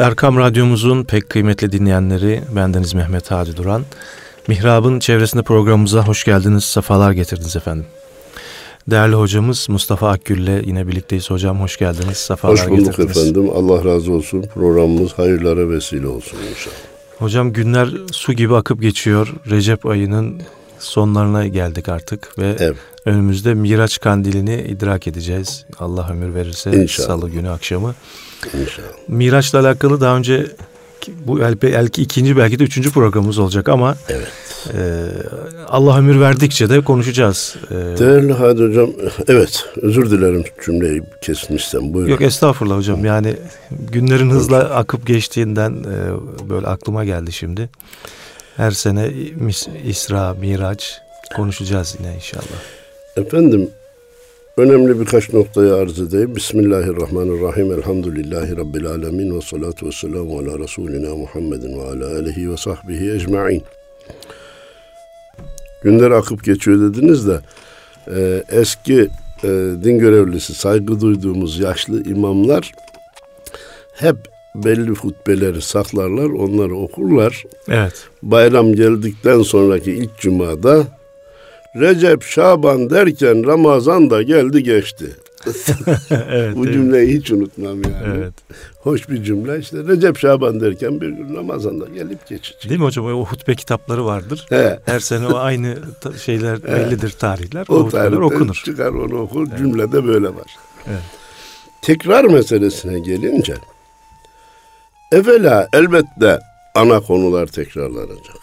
Erkam Radyomuzun pek kıymetli dinleyenleri, bendeniz Mehmet Hadi Duran. Mihrab'ın çevresinde programımıza hoş geldiniz, sefalar getirdiniz efendim. Değerli hocamız Mustafa Akgül'le yine birlikteyiz. Hocam hoş geldiniz, sefalar getirdiniz. Hoş bulduk efendim. Allah razı olsun. Programımız hayırlara vesile olsun inşallah. Hocam günler su gibi akıp geçiyor. Recep ayının sonlarına geldik artık ve evet. önümüzde Miraç kandilini idrak edeceğiz. Allah ömür verirse İnşallah. salı günü akşamı. İnşallah. Miraç'la alakalı daha önce bu belki ikinci belki de üçüncü programımız olacak ama evet. e, Allah ömür verdikçe de konuşacağız. E, Değerli Hadi Hocam, evet özür dilerim cümleyi kesmişsem buyurun. Yok estağfurullah hocam yani günlerin hızla akıp geçtiğinden e, böyle aklıma geldi şimdi. Her sene İsra, Miraç konuşacağız yine inşallah. Efendim önemli birkaç noktayı arz edeyim. Bismillahirrahmanirrahim. Elhamdülillahi Rabbil alemin ve salatu ve selamu ala Resulina Muhammedin ve ala alihi ve sahbihi ecma'in. Günler akıp geçiyor dediniz de e, eski e, din görevlisi saygı duyduğumuz yaşlı imamlar hep belli hutbeleri saklarlar, onları okurlar. Evet. Bayram geldikten sonraki ilk cumada Recep, Şaban derken Ramazan da geldi geçti. evet, Bu cümleyi hiç unutmam yani. Evet. Hoş bir cümle. İşte Recep Şaban derken bir gün Ramazan'da gelip geçecek. Değil mi hocam? O hutbe kitapları vardır. He. Her sene o aynı şeyler He. bellidir tarihler. O, o hutbeler okunur. Çıkar onu okur. Evet. Cümlede böyle var. Evet. Tekrar meselesine gelince evvela elbette ana konular tekrarlanacak.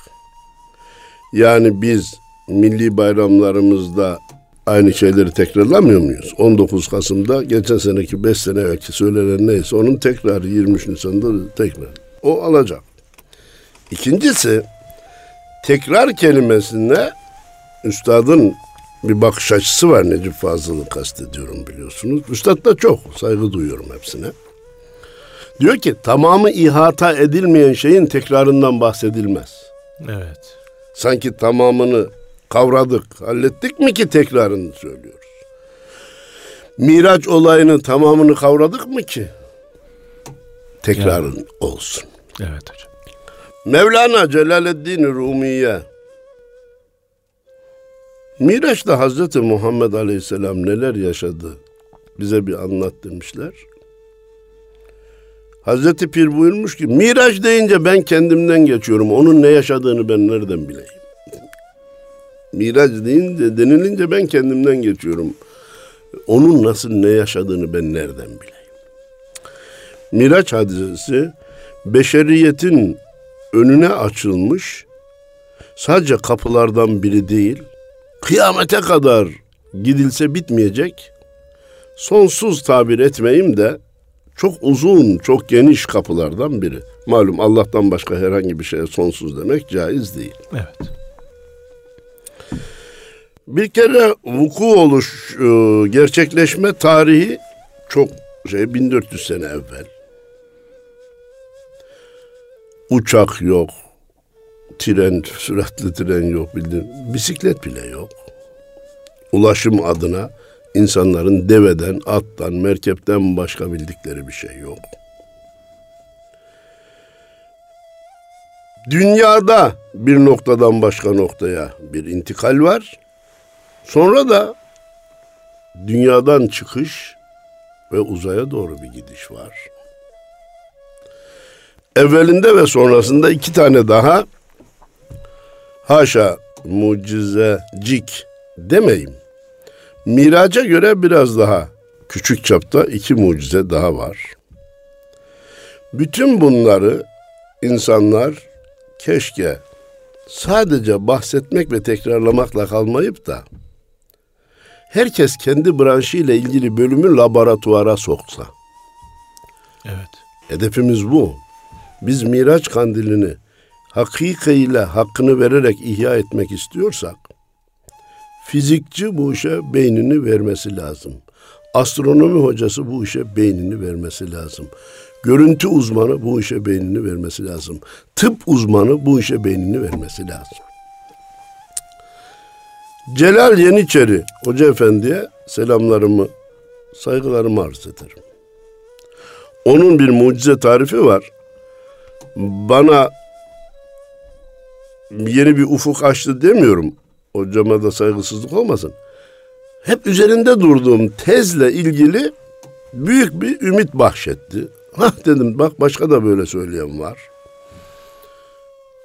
Yani biz milli bayramlarımızda aynı şeyleri tekrarlamıyor muyuz? 19 Kasım'da geçen seneki 5 sene evvelki söylenen neyse onun tekrarı 23 Nisan'da tekrar. O alacak. İkincisi tekrar kelimesinde üstadın bir bakış açısı var Necip Fazıl'ı kastediyorum biliyorsunuz. Üstad da çok saygı duyuyorum hepsine. Diyor ki tamamı ihata edilmeyen şeyin tekrarından bahsedilmez. Evet. Sanki tamamını kavradık, hallettik mi ki tekrarını söylüyoruz. Miraç olayının tamamını kavradık mı ki? Tekrarın yani. olsun. Evet hocam. Mevlana Celaleddin Rumiye Miraç'ta Hazreti Muhammed Aleyhisselam neler yaşadı bize bir anlat demişler. Hazreti Pir buyurmuş ki Miraç deyince ben kendimden geçiyorum. Onun ne yaşadığını ben nereden bileyim? Miraç deyince denilince ben kendimden geçiyorum. Onun nasıl ne yaşadığını ben nereden bileyim? Miraç hadisesi beşeriyetin önüne açılmış sadece kapılardan biri değil, kıyamete kadar gidilse bitmeyecek, sonsuz tabir etmeyeyim de çok uzun, çok geniş kapılardan biri. Malum Allah'tan başka herhangi bir şeye sonsuz demek caiz değil. Evet. Bir kere vuku oluş, e, gerçekleşme tarihi çok şey 1400 sene evvel. Uçak yok, tren, süratli tren yok bildiğin, bisiklet bile yok. Ulaşım adına insanların deveden, attan, merkepten başka bildikleri bir şey yok. Dünyada bir noktadan başka noktaya bir intikal var. Sonra da dünyadan çıkış ve uzaya doğru bir gidiş var. Evvelinde ve sonrasında iki tane daha haşa mucizecik demeyim. Miraca göre biraz daha küçük çapta iki mucize daha var. Bütün bunları insanlar keşke sadece bahsetmek ve tekrarlamakla kalmayıp da herkes kendi branşı ile ilgili bölümü laboratuvara soksa. Evet. Hedefimiz bu. Biz Miraç kandilini hakikayla hakkını vererek ihya etmek istiyorsak fizikçi bu işe beynini vermesi lazım. Astronomi hocası bu işe beynini vermesi lazım. Görüntü uzmanı bu işe beynini vermesi lazım. Tıp uzmanı bu işe beynini vermesi lazım. Celal Yeniçeri Hoca Efendi'ye selamlarımı, saygılarımı arz ederim. Onun bir mucize tarifi var. bana yeni bir ufuk açtı demiyorum. Hocama da saygısızlık olmasın. Hep üzerinde durduğum tezle ilgili büyük bir ümit bahşetti. Hah dedim bak başka da böyle söyleyen var.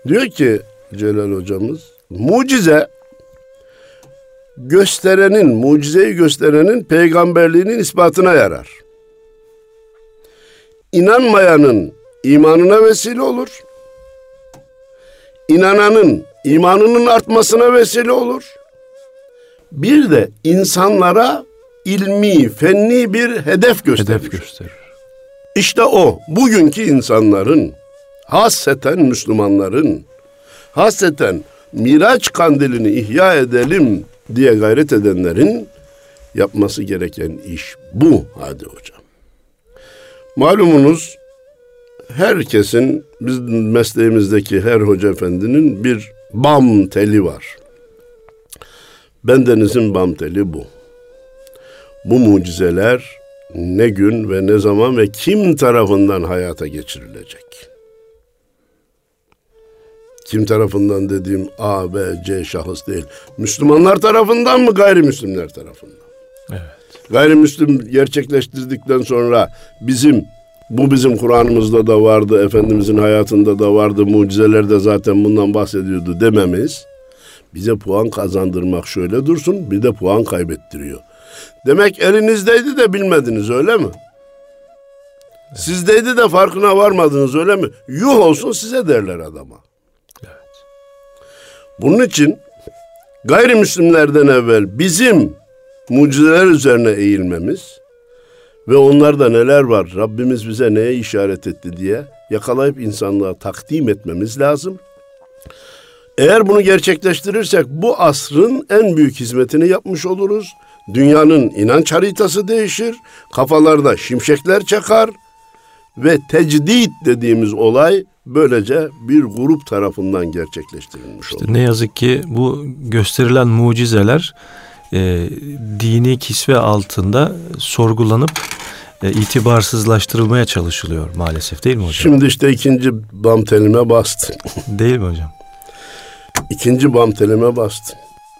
Diyor ki Celal hocamız mucize gösterenin, mucizeyi gösterenin peygamberliğinin ispatına yarar. İnanmayanın imanına vesile olur. İnananın imanının artmasına vesile olur. Bir de insanlara ilmi, fenni bir hedef gösterir. Hedef gösterir. İşte o bugünkü insanların, hasreten Müslümanların, hasreten Miraç kandilini ihya edelim diye gayret edenlerin yapması gereken iş bu hadi hocam. Malumunuz herkesin biz mesleğimizdeki her hoca efendinin bir bam teli var. Bendenizin bam teli bu. Bu mucizeler ne gün ve ne zaman ve kim tarafından hayata geçirilecek? Kim tarafından dediğim A, B, C şahıs değil. Müslümanlar tarafından mı gayrimüslimler tarafından? Evet. Gayrimüslim gerçekleştirdikten sonra bizim bu bizim Kur'an'ımızda da vardı, Efendimizin hayatında da vardı, mucizeler de zaten bundan bahsediyordu dememiz bize puan kazandırmak şöyle dursun bir de puan kaybettiriyor. Demek elinizdeydi de bilmediniz öyle mi? Evet. Sizdeydi de farkına varmadınız öyle mi? Yuh olsun size derler adama. Evet. Bunun için gayrimüslimlerden evvel bizim mucizeler üzerine eğilmemiz ve onlarda neler var, Rabbimiz bize neye işaret etti diye yakalayıp insanlığa takdim etmemiz lazım. Eğer bunu gerçekleştirirsek bu asrın en büyük hizmetini yapmış oluruz. Dünyanın inanç haritası değişir, kafalarda şimşekler çakar ve tecdit dediğimiz olay böylece bir grup tarafından gerçekleştirilmiş işte olur. Ne yazık ki bu gösterilen mucizeler e, dini kisve altında sorgulanıp e, itibarsızlaştırılmaya çalışılıyor maalesef değil mi hocam? Şimdi işte ikinci bam telime bastın. değil mi hocam? İkinci bam telime bastın.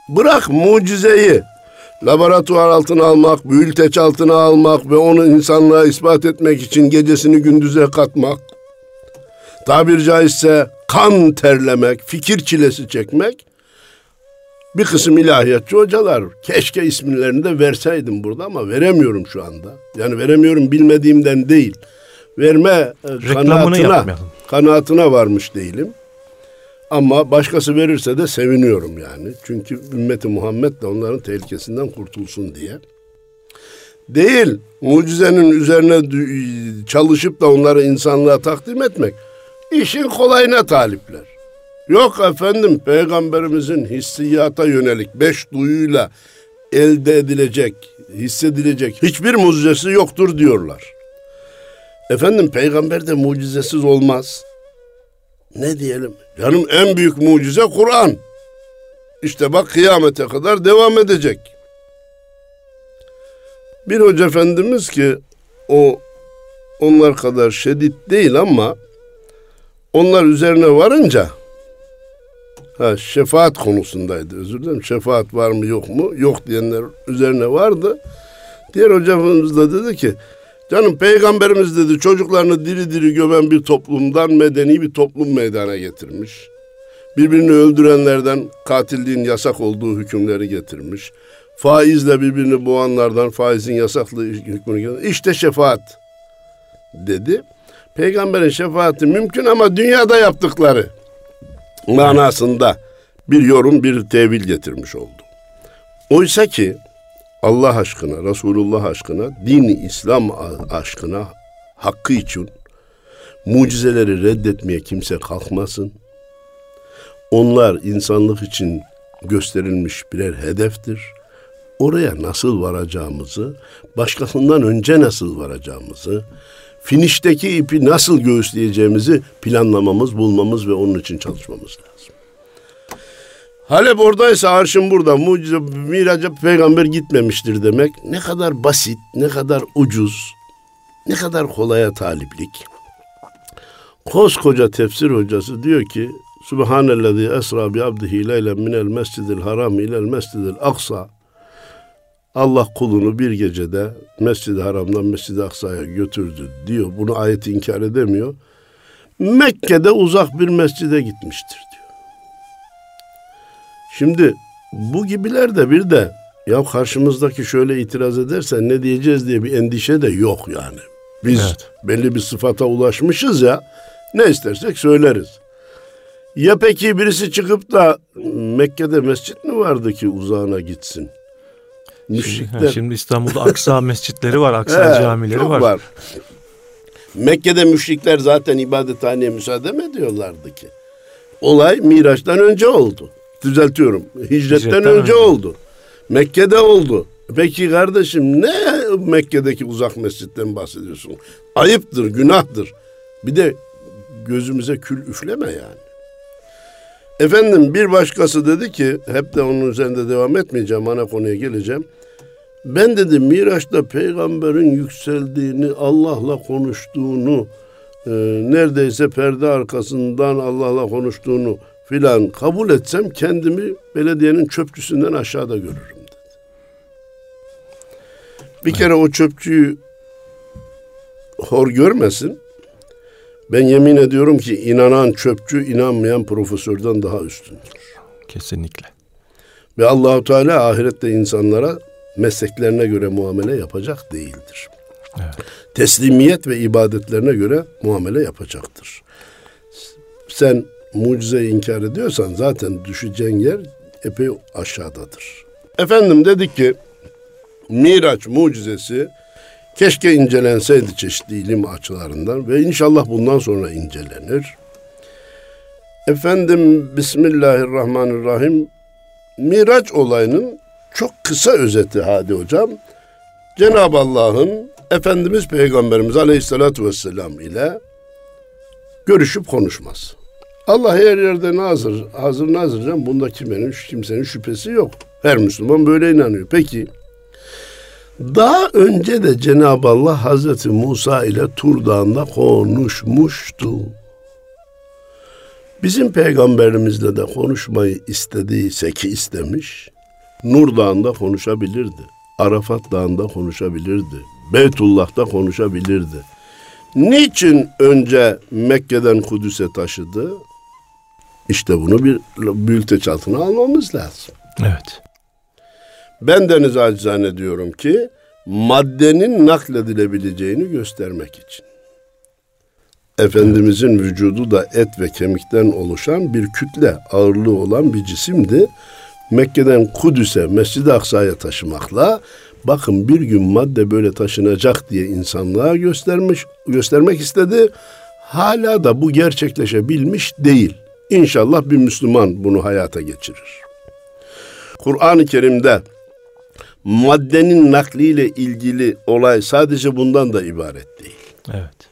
Bırak mucizeyi laboratuvar altına almak, büyülteç altına almak ve onu insanlığa ispat etmek için gecesini gündüze katmak. Tabir caizse kan terlemek, fikir çilesi çekmek bir kısım ilahiyatçı hocalar keşke isimlerini de verseydim burada ama veremiyorum şu anda. Yani veremiyorum bilmediğimden değil. Verme e, kanaatına, kanaatına varmış değilim. Ama başkası verirse de seviniyorum yani. Çünkü ümmeti Muhammed de onların tehlikesinden kurtulsun diye. Değil, mucizenin üzerine çalışıp da onları insanlığa takdim etmek. işin kolayına talipler. Yok efendim peygamberimizin hissiyata yönelik beş duyuyla elde edilecek, hissedilecek hiçbir mucizesi yoktur diyorlar. Efendim peygamber de mucizesiz olmaz. Ne diyelim? Canım en büyük mucize Kur'an. İşte bak kıyamete kadar devam edecek. Bir hoca efendimiz ki o onlar kadar şiddet değil ama onlar üzerine varınca Ha, şefaat konusundaydı özür dilerim. Şefaat var mı yok mu? Yok diyenler üzerine vardı. Diğer hocamız da dedi ki canım peygamberimiz dedi çocuklarını diri diri gömen bir toplumdan medeni bir toplum meydana getirmiş. Birbirini öldürenlerden katilliğin yasak olduğu hükümleri getirmiş. Faizle birbirini boğanlardan faizin yasaklığı hükmünü getirmiş. İşte şefaat dedi. Peygamberin şefaati mümkün ama dünyada yaptıkları manasında bir yorum, bir tevil getirmiş oldu. Oysa ki Allah aşkına, Resulullah aşkına, din İslam aşkına, hakkı için mucizeleri reddetmeye kimse kalkmasın. Onlar insanlık için gösterilmiş birer hedeftir. Oraya nasıl varacağımızı, başkasından önce nasıl varacağımızı, finişteki ipi nasıl göğüsleyeceğimizi planlamamız, bulmamız ve onun için çalışmamız lazım. Halep oradaysa arşın burada. Mucize miraca peygamber gitmemiştir demek. Ne kadar basit, ne kadar ucuz, ne kadar kolaya taliplik. Koskoca tefsir hocası diyor ki Subhanellezi esra bi abdihi leylen minel mescidil haram ilel mescidil aksa Allah kulunu bir gecede Mescid-i Haram'dan Mescid-i Aksa'ya götürdü diyor. Bunu ayet inkar edemiyor. Mekke'de uzak bir mescide gitmiştir diyor. Şimdi bu gibiler de bir de ya karşımızdaki şöyle itiraz ederse ne diyeceğiz diye bir endişe de yok yani. Biz evet. belli bir sıfata ulaşmışız ya ne istersek söyleriz. Ya peki birisi çıkıp da Mekke'de mescit mi vardı ki uzağına gitsin? Müşrikler. Şimdi, şimdi İstanbul'da Aksa mescitleri var, Aksa camileri var. var. Mekke'de müşrikler zaten ibadethaneye müsaade mi ediyorlardı ki? Olay Miraç'tan önce oldu. Düzeltiyorum. Hicretten, Hicretten önce, önce oldu. Mekke'de oldu. Peki kardeşim ne Mekke'deki uzak mescitten bahsediyorsun? Ayıptır, günahtır. Bir de gözümüze kül üfleme yani. Efendim bir başkası dedi ki hep de onun üzerinde devam etmeyeceğim ana konuya geleceğim. Ben dedi Miraç'ta peygamberin yükseldiğini, Allah'la konuştuğunu, e, neredeyse perde arkasından Allah'la konuştuğunu filan kabul etsem kendimi belediyenin çöpçüsünden aşağıda görürüm dedi. Bir kere o çöpçüyü hor görmesin. Ben yemin ediyorum ki inanan çöpçü inanmayan profesörden daha üstündür. Kesinlikle. Ve Allahu Teala ahirette insanlara mesleklerine göre muamele yapacak değildir. Evet. Teslimiyet ve ibadetlerine göre muamele yapacaktır. Sen mucizeyi inkar ediyorsan zaten düşeceğin yer epey aşağıdadır. Efendim dedik ki Miraç mucizesi keşke incelenseydi çeşitli ilim açılarından ve inşallah bundan sonra incelenir. Efendim Bismillahirrahmanirrahim Miraç olayının çok kısa özeti Hadi Hocam. Cenab-ı Allah'ın Efendimiz Peygamberimiz Aleyhisselatü Vesselam ile görüşüp konuşmaz. Allah her yerde nazır, hazır nazırcan bunda kimsenin, kimsenin şüphesi yok. Her Müslüman böyle inanıyor. Peki daha önce de Cenab-ı Allah Hazreti Musa ile Tur Dağı'nda konuşmuştu. Bizim peygamberimizle de konuşmayı istediyse ki istemiş, Nur Dağı'nda konuşabilirdi. Arafat Dağı'nda konuşabilirdi. Beytullah'ta konuşabilirdi. Niçin önce Mekke'den Kudüs'e taşıdı? İşte bunu bir bülteç altına almamız lazım. Evet. Ben deniz acizane diyorum ki maddenin nakledilebileceğini göstermek için. Efendimizin vücudu da et ve kemikten oluşan bir kütle, ağırlığı olan bir cisimdi. Mekke'den Kudüs'e, Mescid-i Aksa'ya taşımakla bakın bir gün madde böyle taşınacak diye insanlığa göstermiş, göstermek istedi. Hala da bu gerçekleşebilmiş değil. İnşallah bir Müslüman bunu hayata geçirir. Kur'an-ı Kerim'de maddenin nakliyle ilgili olay sadece bundan da ibaret değil. Evet.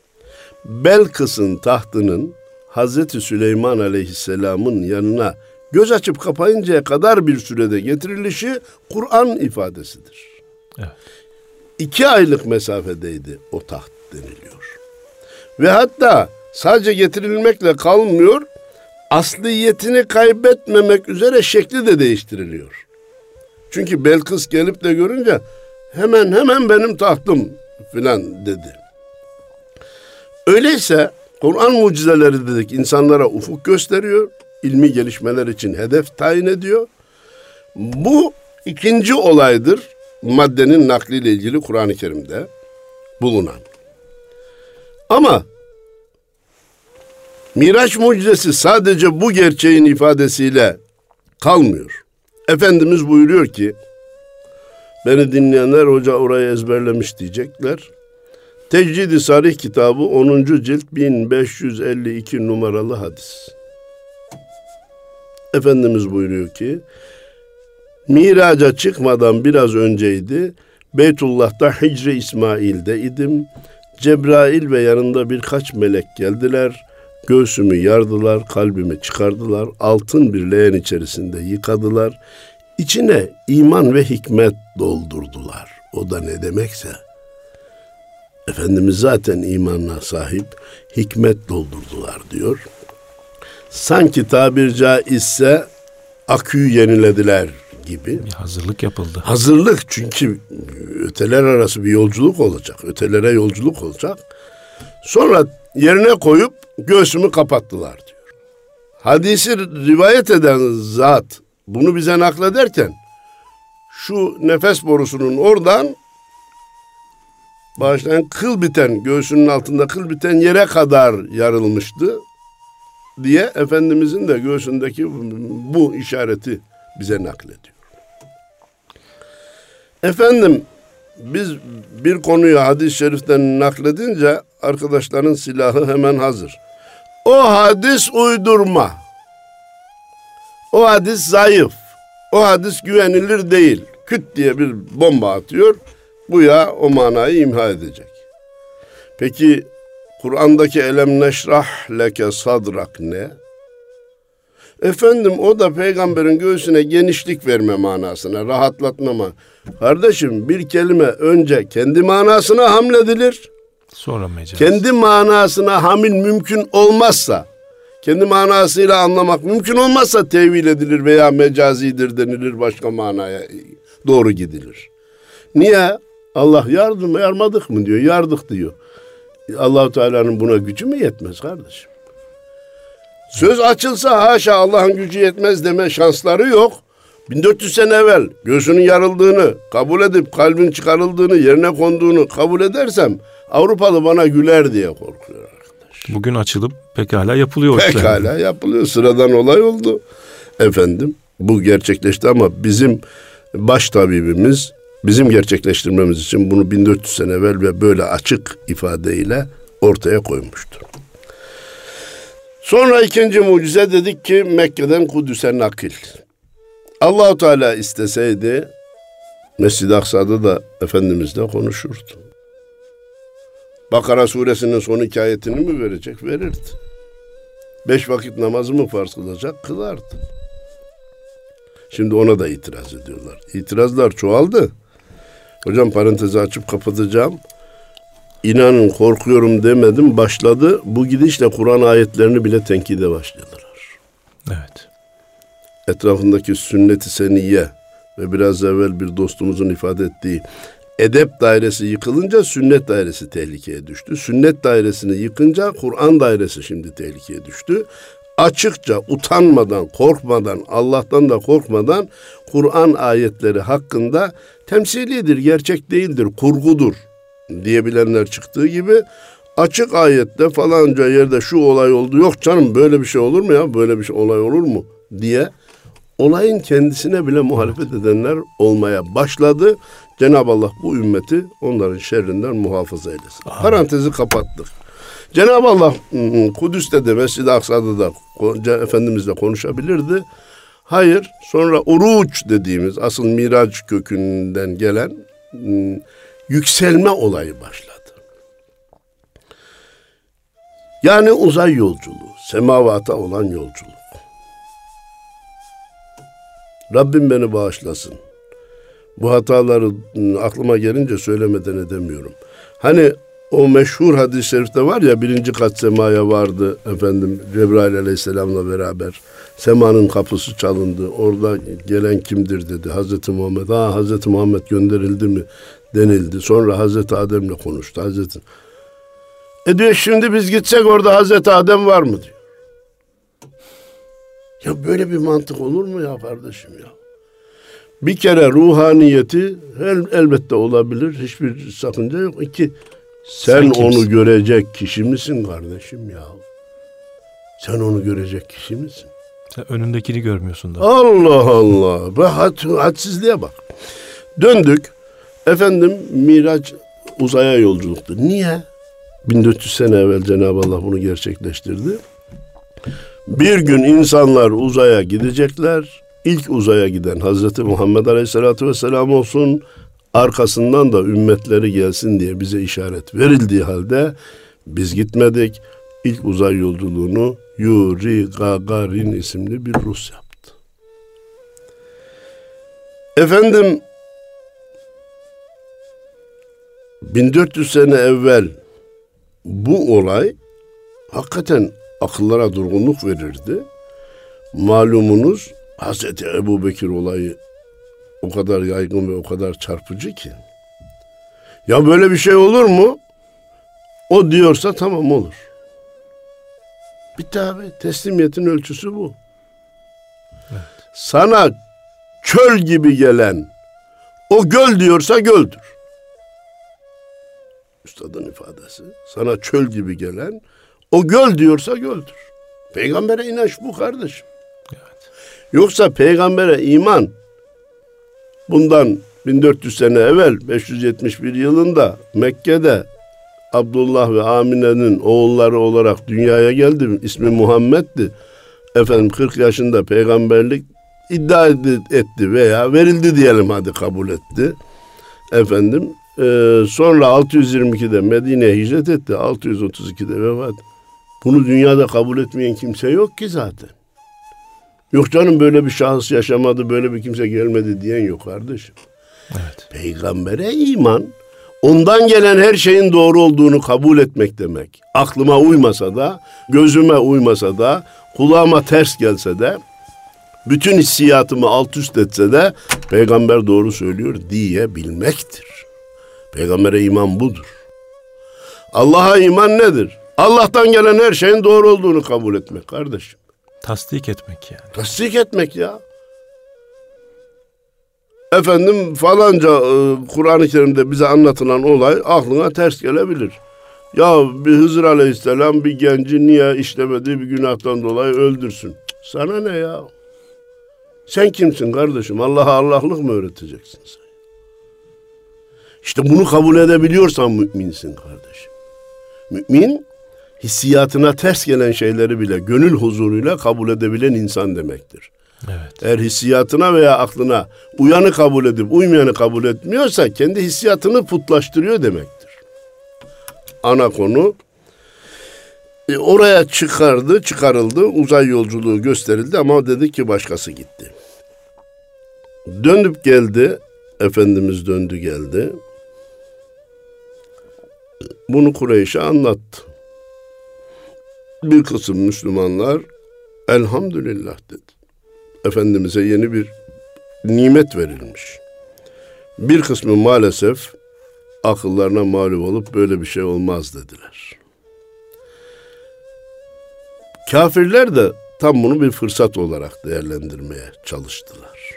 Belkıs'ın tahtının Hazreti Süleyman Aleyhisselam'ın yanına göz açıp kapayıncaya kadar bir sürede getirilişi Kur'an ifadesidir. Evet. İki aylık mesafedeydi o taht deniliyor. Ve hatta sadece getirilmekle kalmıyor, asliyetini kaybetmemek üzere şekli de değiştiriliyor. Çünkü Belkıs gelip de görünce hemen hemen benim tahtım filan dedi. Öyleyse Kur'an mucizeleri dedik insanlara ufuk gösteriyor, ilmi gelişmeler için hedef tayin ediyor. Bu ikinci olaydır maddenin nakliyle ilgili Kur'an-ı Kerim'de bulunan. Ama Miraç mucizesi sadece bu gerçeğin ifadesiyle kalmıyor. Efendimiz buyuruyor ki, beni dinleyenler hoca orayı ezberlemiş diyecekler. Tecrid-i Sarih kitabı 10. cilt 1552 numaralı hadis. Efendimiz buyuruyor ki, Miraca çıkmadan biraz önceydi. Beytullah'ta Hicri İsmail'de idim. Cebrail ve yanında birkaç melek geldiler. Göğsümü yardılar, kalbimi çıkardılar, altın bir leğen içerisinde yıkadılar. İçine iman ve hikmet doldurdular. O da ne demekse. Efendimiz zaten imanla sahip, hikmet doldurdular diyor. Sanki tabir caizse aküyü yenilediler gibi. Bir hazırlık yapıldı. Hazırlık çünkü öteler arası bir yolculuk olacak. Ötelere yolculuk olacak. Sonra yerine koyup göğsümü kapattılar diyor. Hadisi rivayet eden zat bunu bize naklederken şu nefes borusunun oradan başlayan kıl biten göğsünün altında kıl biten yere kadar yarılmıştı diye Efendimizin de göğsündeki bu işareti bize naklediyor. Efendim biz bir konuyu hadis-i şeriften nakledince arkadaşların silahı hemen hazır. O hadis uydurma. O hadis zayıf. O hadis güvenilir değil. Küt diye bir bomba atıyor. Bu ya o manayı imha edecek. Peki Kur'an'daki elem neşrah leke sadrak ne? Efendim o da peygamberin göğsüne genişlik verme manasına, rahatlatma manasına. Kardeşim bir kelime önce kendi manasına hamledilir. Sonra mecaz. Kendi manasına hamil mümkün olmazsa, kendi manasıyla anlamak mümkün olmazsa tevil edilir veya mecazidir denilir başka manaya doğru gidilir. Niye? Allah yardım yarmadık mı diyor, yardık diyor. Allahu Teala'nın buna gücü mü yetmez kardeşim? Söz açılsa haşa Allah'ın gücü yetmez deme şansları yok. 1400 sene evvel göğsünün yarıldığını kabul edip kalbin çıkarıldığını yerine konduğunu kabul edersem Avrupalı bana güler diye korkuyor arkadaş. Bugün açılıp pekala yapılıyor. Pekala işler. yapılıyor. Sıradan olay oldu. Efendim bu gerçekleşti ama bizim baş tabibimiz bizim gerçekleştirmemiz için bunu 1400 sene evvel ve böyle açık ifadeyle ortaya koymuştur. Sonra ikinci mucize dedik ki Mekke'den Kudüs'e nakil. Allahu Teala isteseydi Mescid-i Aksa'da da Efendimizle konuşurdu. Bakara suresinin son iki mi verecek? Verirdi. Beş vakit namazı mı farz kılacak? Kılardı. Şimdi ona da itiraz ediyorlar. İtirazlar çoğaldı. Hocam parantezi açıp kapatacağım. İnanın korkuyorum demedim başladı. Bu gidişle Kur'an ayetlerini bile tenkide başladılar. Evet. Etrafındaki sünnet-i seniye ve biraz evvel bir dostumuzun ifade ettiği edep dairesi yıkılınca sünnet dairesi tehlikeye düştü. Sünnet dairesini yıkınca Kur'an dairesi şimdi tehlikeye düştü. Açıkça utanmadan, korkmadan, Allah'tan da korkmadan Kur'an ayetleri hakkında temsilidir, gerçek değildir, kurgudur diyebilenler çıktığı gibi açık ayette falanca yerde şu olay oldu. Yok canım böyle bir şey olur mu ya? Böyle bir şey olay olur mu? diye olayın kendisine bile muhalefet edenler olmaya başladı. Cenab-ı Allah bu ümmeti onların şerrinden muhafaza eylesin. Amin. Parantezi kapattık. Cenab-ı Allah Kudüs'te de Mescid-i Aksa'da da Efendimizle konuşabilirdi. Hayır sonra uruç dediğimiz asıl miraç kökünden gelen yükselme olayı başladı. Yani uzay yolculuğu, semavata olan yolculuk. Rabbim beni bağışlasın. Bu hataları ıı, aklıma gelince söylemeden edemiyorum. Hani o meşhur hadis-i şerifte var ya birinci kat semaya vardı efendim Cebrail aleyhisselamla beraber. Semanın kapısı çalındı. Orada gelen kimdir dedi. Hazreti Muhammed. Ha Hazreti Muhammed gönderildi mi? Denildi. Sonra Hazreti Adem'le konuştu. Hazreti E diyor şimdi biz gitsek orada Hazreti Adem var mı diyor. Ya böyle bir mantık olur mu ya kardeşim ya? Bir kere ruhaniyeti el, elbette olabilir. Hiçbir sakınca yok. İki, sen, sen onu görecek kişi misin kardeşim ya? Sen onu görecek kişi misin? Sen önündekini görmüyorsun da. Allah Allah. Be had, hadsizliğe bak. Döndük. Efendim Miraç uzaya yolculuktu. Niye? 1400 sene evvel Cenab-ı Allah bunu gerçekleştirdi. Bir gün insanlar uzaya gidecekler. İlk uzaya giden Hazreti Muhammed Aleyhisselatü Vesselam olsun. Arkasından da ümmetleri gelsin diye bize işaret verildiği halde biz gitmedik. İlk uzay yolculuğunu Yuri Gagarin isimli bir Rus yaptı. Efendim 1400 sene evvel bu olay hakikaten akıllara durgunluk verirdi. Malumunuz Hazreti Ebu Bekir olayı o kadar yaygın ve o kadar çarpıcı ki. Ya böyle bir şey olur mu? O diyorsa tamam olur. Bitti abi. Teslimiyetin ölçüsü bu. Evet. Sana çöl gibi gelen o göl diyorsa göldür. Üstadın ifadesi. Sana çöl gibi gelen o göl diyorsa göldür. Peygambere inanç bu kardeşim. Evet. Yoksa peygambere iman bundan 1400 sene evvel 571 yılında Mekke'de Abdullah ve Amine'nin oğulları olarak dünyaya geldi. İsmi Muhammed'di. Efendim 40 yaşında peygamberlik iddia etti veya verildi diyelim hadi kabul etti. Efendim e, sonra 622'de Medine'ye hicret etti. 632'de vefat. Bunu dünyada kabul etmeyen kimse yok ki zaten. Yok canım böyle bir şahıs yaşamadı, böyle bir kimse gelmedi diyen yok kardeşim. Evet. Peygambere iman ondan gelen her şeyin doğru olduğunu kabul etmek demek. Aklıma uymasa da, gözüme uymasa da, kulağıma ters gelse de, bütün hissiyatımı alt üst etse de peygamber doğru söylüyor diyebilmektir. Peygambere iman budur. Allah'a iman nedir? Allah'tan gelen her şeyin doğru olduğunu kabul etmek kardeşim. Tasdik etmek yani. Tasdik etmek ya efendim falanca e, Kur'an-ı Kerim'de bize anlatılan olay aklına ters gelebilir. Ya bir Hızır Aleyhisselam bir genci niye işlemediği bir günahtan dolayı öldürsün? Sana ne ya? Sen kimsin kardeşim? Allah'a Allah'lık mı öğreteceksin sen? İşte bunu kabul edebiliyorsan müminsin kardeşim. Mümin hissiyatına ters gelen şeyleri bile gönül huzuruyla kabul edebilen insan demektir. Evet. Eğer hissiyatına veya aklına uyanı kabul edip uymayanı kabul etmiyorsa kendi hissiyatını putlaştırıyor demektir. Ana konu e, oraya çıkardı, çıkarıldı, uzay yolculuğu gösterildi ama dedi ki başkası gitti. Dönüp geldi, Efendimiz döndü geldi. Bunu Kureyş'e anlattı. Bir kısım Müslümanlar elhamdülillah dedi. Efendimiz'e yeni bir nimet verilmiş. Bir kısmı maalesef akıllarına mağlup olup böyle bir şey olmaz dediler. Kafirler de tam bunu bir fırsat olarak değerlendirmeye çalıştılar.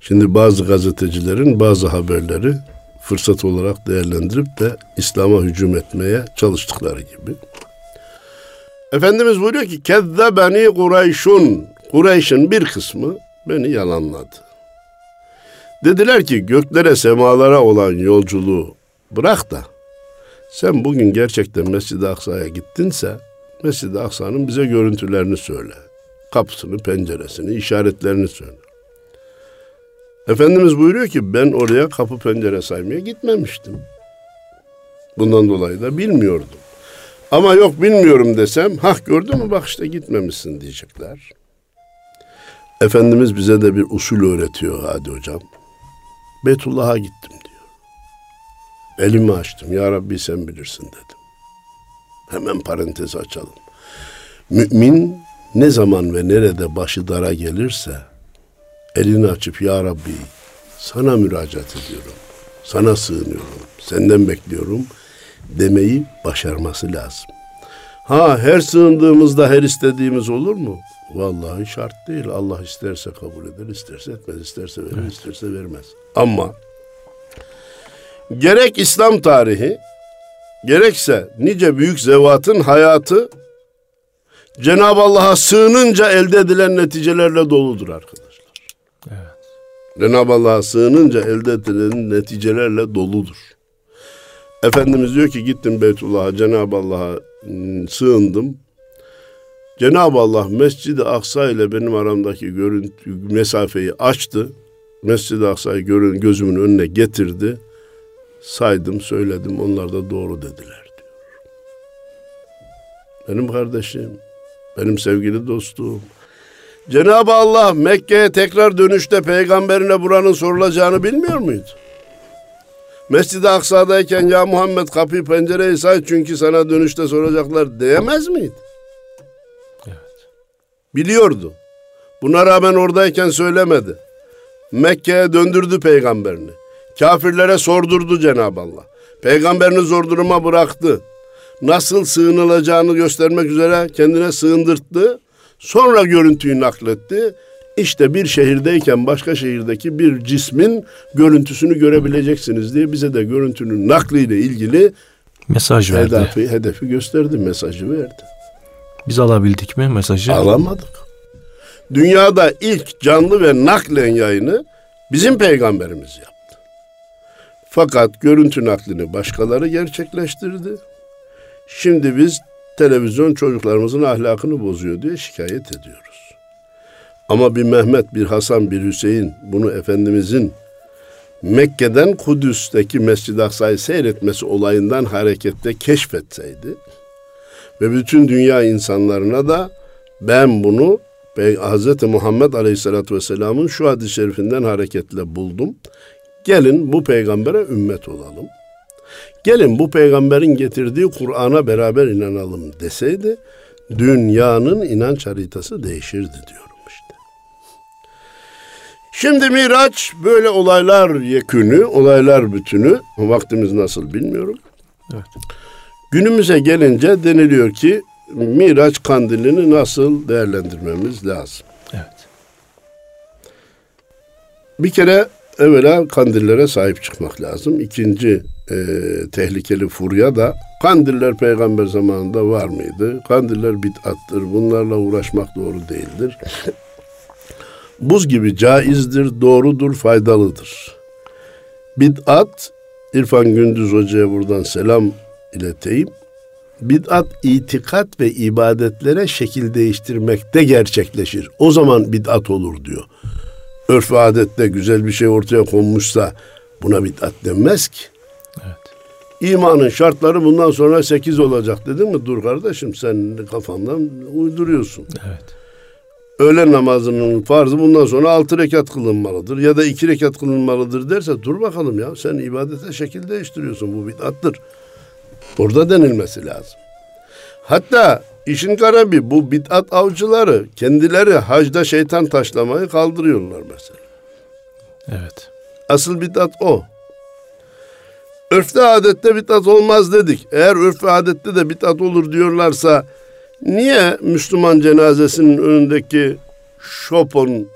Şimdi bazı gazetecilerin bazı haberleri fırsat olarak değerlendirip de İslam'a hücum etmeye çalıştıkları gibi. Efendimiz buyuruyor ki Kezzebeni Kureyşun Kureyş'in bir kısmı beni yalanladı. Dediler ki göklere semalara olan yolculuğu bırak da sen bugün gerçekten Mescid-i Aksa'ya gittinse Mescid-i Aksa'nın bize görüntülerini söyle. Kapısını, penceresini, işaretlerini söyle. Efendimiz buyuruyor ki ben oraya kapı pencere saymaya gitmemiştim. Bundan dolayı da bilmiyordum. Ama yok bilmiyorum desem, hak gördün mü bak işte gitmemişsin diyecekler. Efendimiz bize de bir usul öğretiyor hadi hocam. Betullah'a gittim diyor. Elimi açtım. Ya Rabbi sen bilirsin dedim. Hemen parantez açalım. Mümin ne zaman ve nerede başı dara gelirse elini açıp Ya Rabbi sana müracaat ediyorum. Sana sığınıyorum. Senden bekliyorum demeyi başarması lazım. Ha her sığındığımızda her istediğimiz olur mu? Vallahi şart değil. Allah isterse kabul eder, isterse etmez, isterse verir, evet. isterse vermez. Ama gerek İslam tarihi, gerekse nice büyük zevatın hayatı Cenab-ı Allah'a sığınınca elde edilen neticelerle doludur arkadaşlar. Cenab-ı Allah'a sığınınca elde edilen neticelerle doludur. Efendimiz diyor ki gittim Beytullah'a Cenab-ı Allah'a ıı, sığındım. Cenab-ı Allah Mescid-i Aksa ile benim aramdaki görüntü, mesafeyi açtı. Mescid-i Aksa'yı görün, gözümün önüne getirdi. Saydım, söyledim. Onlar da doğru dediler diyor. Benim kardeşim, benim sevgili dostum. Cenab-ı Allah Mekke'ye tekrar dönüşte peygamberine buranın sorulacağını bilmiyor muydu? Mescid-i Aksa'dayken ya Muhammed kapıyı pencereyi say çünkü sana dönüşte soracaklar diyemez miydi? Biliyordu. Buna rağmen oradayken söylemedi. Mekke'ye döndürdü peygamberini. Kafirlere sordurdu Cenab-ı Allah. Peygamberini zor duruma bıraktı. Nasıl sığınılacağını göstermek üzere kendine sığındırttı. Sonra görüntüyü nakletti. İşte bir şehirdeyken başka şehirdeki bir cismin görüntüsünü görebileceksiniz diye bize de görüntünün nakliyle ilgili mesaj verdi. Hedefi, hedefi gösterdi, mesajı verdi. Biz alabildik mi mesajı? Alamadık. Dünyada ilk canlı ve naklen yayını bizim peygamberimiz yaptı. Fakat görüntü naklini başkaları gerçekleştirdi. Şimdi biz televizyon çocuklarımızın ahlakını bozuyor diye şikayet ediyoruz. Ama bir Mehmet, bir Hasan, bir Hüseyin bunu Efendimizin Mekke'den Kudüs'teki Mescid-i Aksa'yı seyretmesi olayından harekette keşfetseydi ve bütün dünya insanlarına da ben bunu Hz. Muhammed Aleyhisselatü Vesselam'ın şu hadis-i şerifinden hareketle buldum. Gelin bu peygambere ümmet olalım. Gelin bu peygamberin getirdiği Kur'an'a beraber inanalım deseydi dünyanın inanç haritası değişirdi diyorum işte. Şimdi Miraç böyle olaylar yekünü, olaylar bütünü, vaktimiz nasıl bilmiyorum. Evet. Günümüze gelince deniliyor ki Miraç kandilini nasıl değerlendirmemiz lazım? Evet. Bir kere evvela kandillere sahip çıkmak lazım. İkinci e, tehlikeli furya da kandiller peygamber zamanında var mıydı? Kandiller bid'attır. Bunlarla uğraşmak doğru değildir. Buz gibi caizdir, doğrudur, faydalıdır. Bid'at, İrfan Gündüz Hoca'ya buradan selam ileteyim. Bid'at itikat ve ibadetlere şekil değiştirmekte gerçekleşir. O zaman bid'at olur diyor. Örf ve adette güzel bir şey ortaya konmuşsa buna bid'at denmez ki. Evet. İmanın şartları bundan sonra sekiz olacak dedin mi? Dur kardeşim sen kafandan uyduruyorsun. Evet. Öğlen namazının farzı bundan sonra altı rekat kılınmalıdır ya da iki rekat kılınmalıdır derse dur bakalım ya sen ibadete şekil değiştiriyorsun bu bid'attır. Orada denilmesi lazım. Hatta işin garibi bu bid'at avcıları kendileri hacda şeytan taşlamayı kaldırıyorlar mesela. Evet. Asıl bid'at o. Örfte adette bid'at olmaz dedik. Eğer örf ve adette de bid'at olur diyorlarsa niye Müslüman cenazesinin önündeki Chopin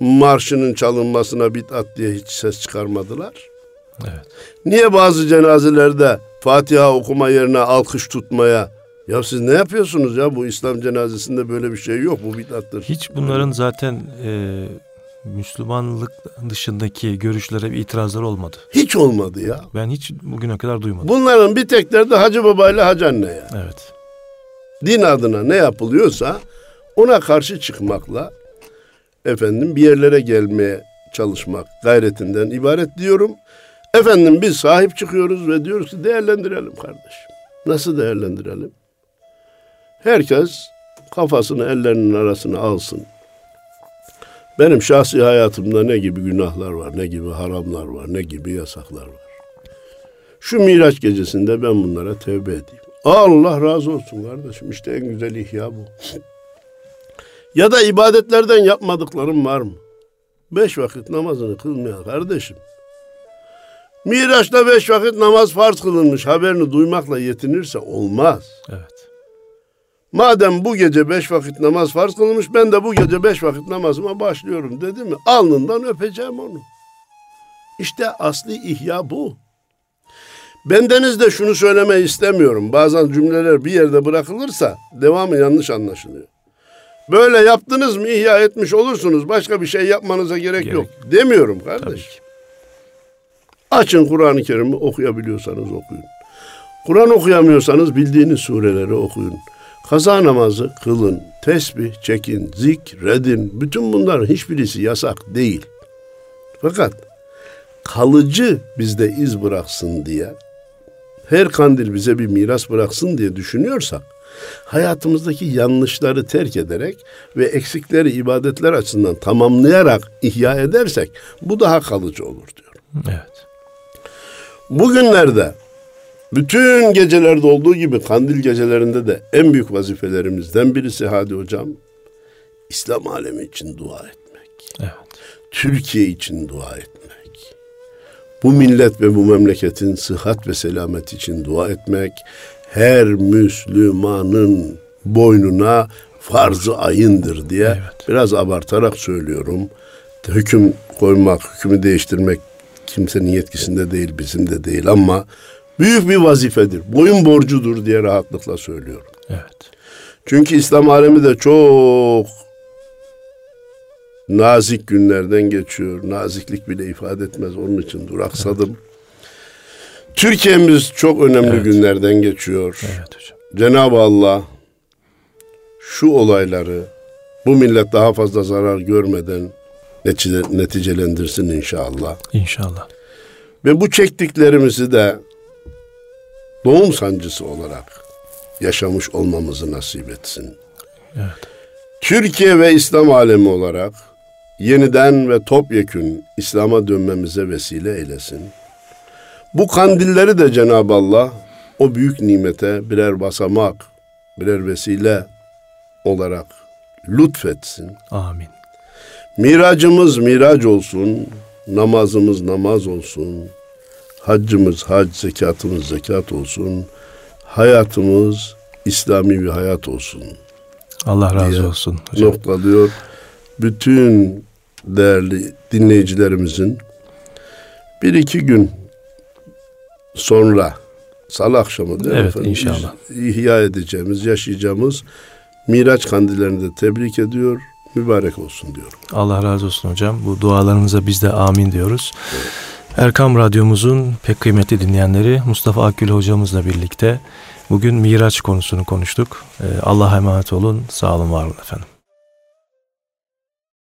marşının çalınmasına bid'at diye hiç ses çıkarmadılar? Evet. Niye bazı cenazelerde Fatiha okuma yerine alkış tutmaya ya siz ne yapıyorsunuz ya bu İslam cenazesinde böyle bir şey yok bu bid'attır. Hiç bunların zaten e, Müslümanlık dışındaki görüşlere bir itirazlar olmadı. Hiç olmadı ya. Ben hiç bugüne kadar duymadım. Bunların bir tek derdi Hacı Baba ile Hacı Anne ya. Evet. Din adına ne yapılıyorsa ona karşı çıkmakla efendim bir yerlere gelmeye çalışmak gayretinden ibaret diyorum. Efendim biz sahip çıkıyoruz ve diyoruz ki değerlendirelim kardeşim. Nasıl değerlendirelim? Herkes kafasını ellerinin arasına alsın. Benim şahsi hayatımda ne gibi günahlar var, ne gibi haramlar var, ne gibi yasaklar var. Şu Miraç gecesinde ben bunlara tevbe edeyim. Allah razı olsun kardeşim. İşte en güzel ihya bu. ya da ibadetlerden yapmadıklarım var mı? Beş vakit namazını kılmayan kardeşim. Miraç'ta beş vakit namaz farz kılınmış haberini duymakla yetinirse olmaz. Evet. Madem bu gece beş vakit namaz farz kılınmış ben de bu gece beş vakit namazıma başlıyorum dedi mi alnından öpeceğim onu. İşte asli ihya bu. Bendeniz de şunu söylemeyi istemiyorum. Bazen cümleler bir yerde bırakılırsa devamı yanlış anlaşılıyor. Böyle yaptınız mı ihya etmiş olursunuz. Başka bir şey yapmanıza gerek, gerek. yok. Demiyorum kardeş. Açın Kur'an-ı Kerim'i okuyabiliyorsanız okuyun. Kur'an okuyamıyorsanız bildiğiniz sureleri okuyun. Kaza namazı kılın, tesbih çekin, zikredin. Bütün bunların hiçbirisi yasak değil. Fakat kalıcı bizde iz bıraksın diye, her kandil bize bir miras bıraksın diye düşünüyorsak, hayatımızdaki yanlışları terk ederek ve eksikleri ibadetler açısından tamamlayarak ihya edersek bu daha kalıcı olur diyorum. Evet. Bugünlerde Bütün gecelerde olduğu gibi kandil gecelerinde de en büyük vazifelerimizden birisi hadi hocam İslam alemi için dua etmek. Evet. Türkiye için dua etmek. Bu millet ve bu memleketin sıhhat ve selamet için dua etmek her Müslümanın boynuna farz-ı ayındır diye evet. biraz abartarak söylüyorum. Hüküm koymak, hükmü değiştirmek kimsenin yetkisinde değil, bizim de değil ama büyük bir vazifedir. Boyun borcudur diye rahatlıkla söylüyorum. Evet. Çünkü İslam alemi de çok nazik günlerden geçiyor. Naziklik bile ifade etmez. Onun için duraksadım. Evet. Türkiye'miz çok önemli evet. günlerden geçiyor. Evet hocam. Cenab-ı Allah şu olayları bu millet daha fazla zarar görmeden netice, neticelendirsin inşallah. İnşallah. Ve bu çektiklerimizi de doğum sancısı olarak yaşamış olmamızı nasip etsin. Evet. Türkiye ve İslam alemi olarak yeniden ve topyekün İslam'a dönmemize vesile eylesin. Bu kandilleri de Cenab-ı Allah o büyük nimete birer basamak, birer vesile olarak lütfetsin. Amin. Miracımız mirac olsun, namazımız namaz olsun, haccımız hac, zekatımız zekat olsun, hayatımız İslami bir hayat olsun. Allah razı olsun. Hocam. Noktalıyor. Bütün değerli dinleyicilerimizin bir iki gün sonra salı akşamı değil evet, efendim? inşallah. ihya edeceğimiz, yaşayacağımız Miraç kandillerini de tebrik ediyor. Mübarek olsun diyorum. Allah razı olsun hocam. Bu dualarınıza biz de amin diyoruz. Evet. Erkam Radyomuzun pek kıymetli dinleyenleri Mustafa Akgül hocamızla birlikte bugün Miraç konusunu konuştuk. Ee, Allah'a emanet olun. Sağ olun, var olun efendim.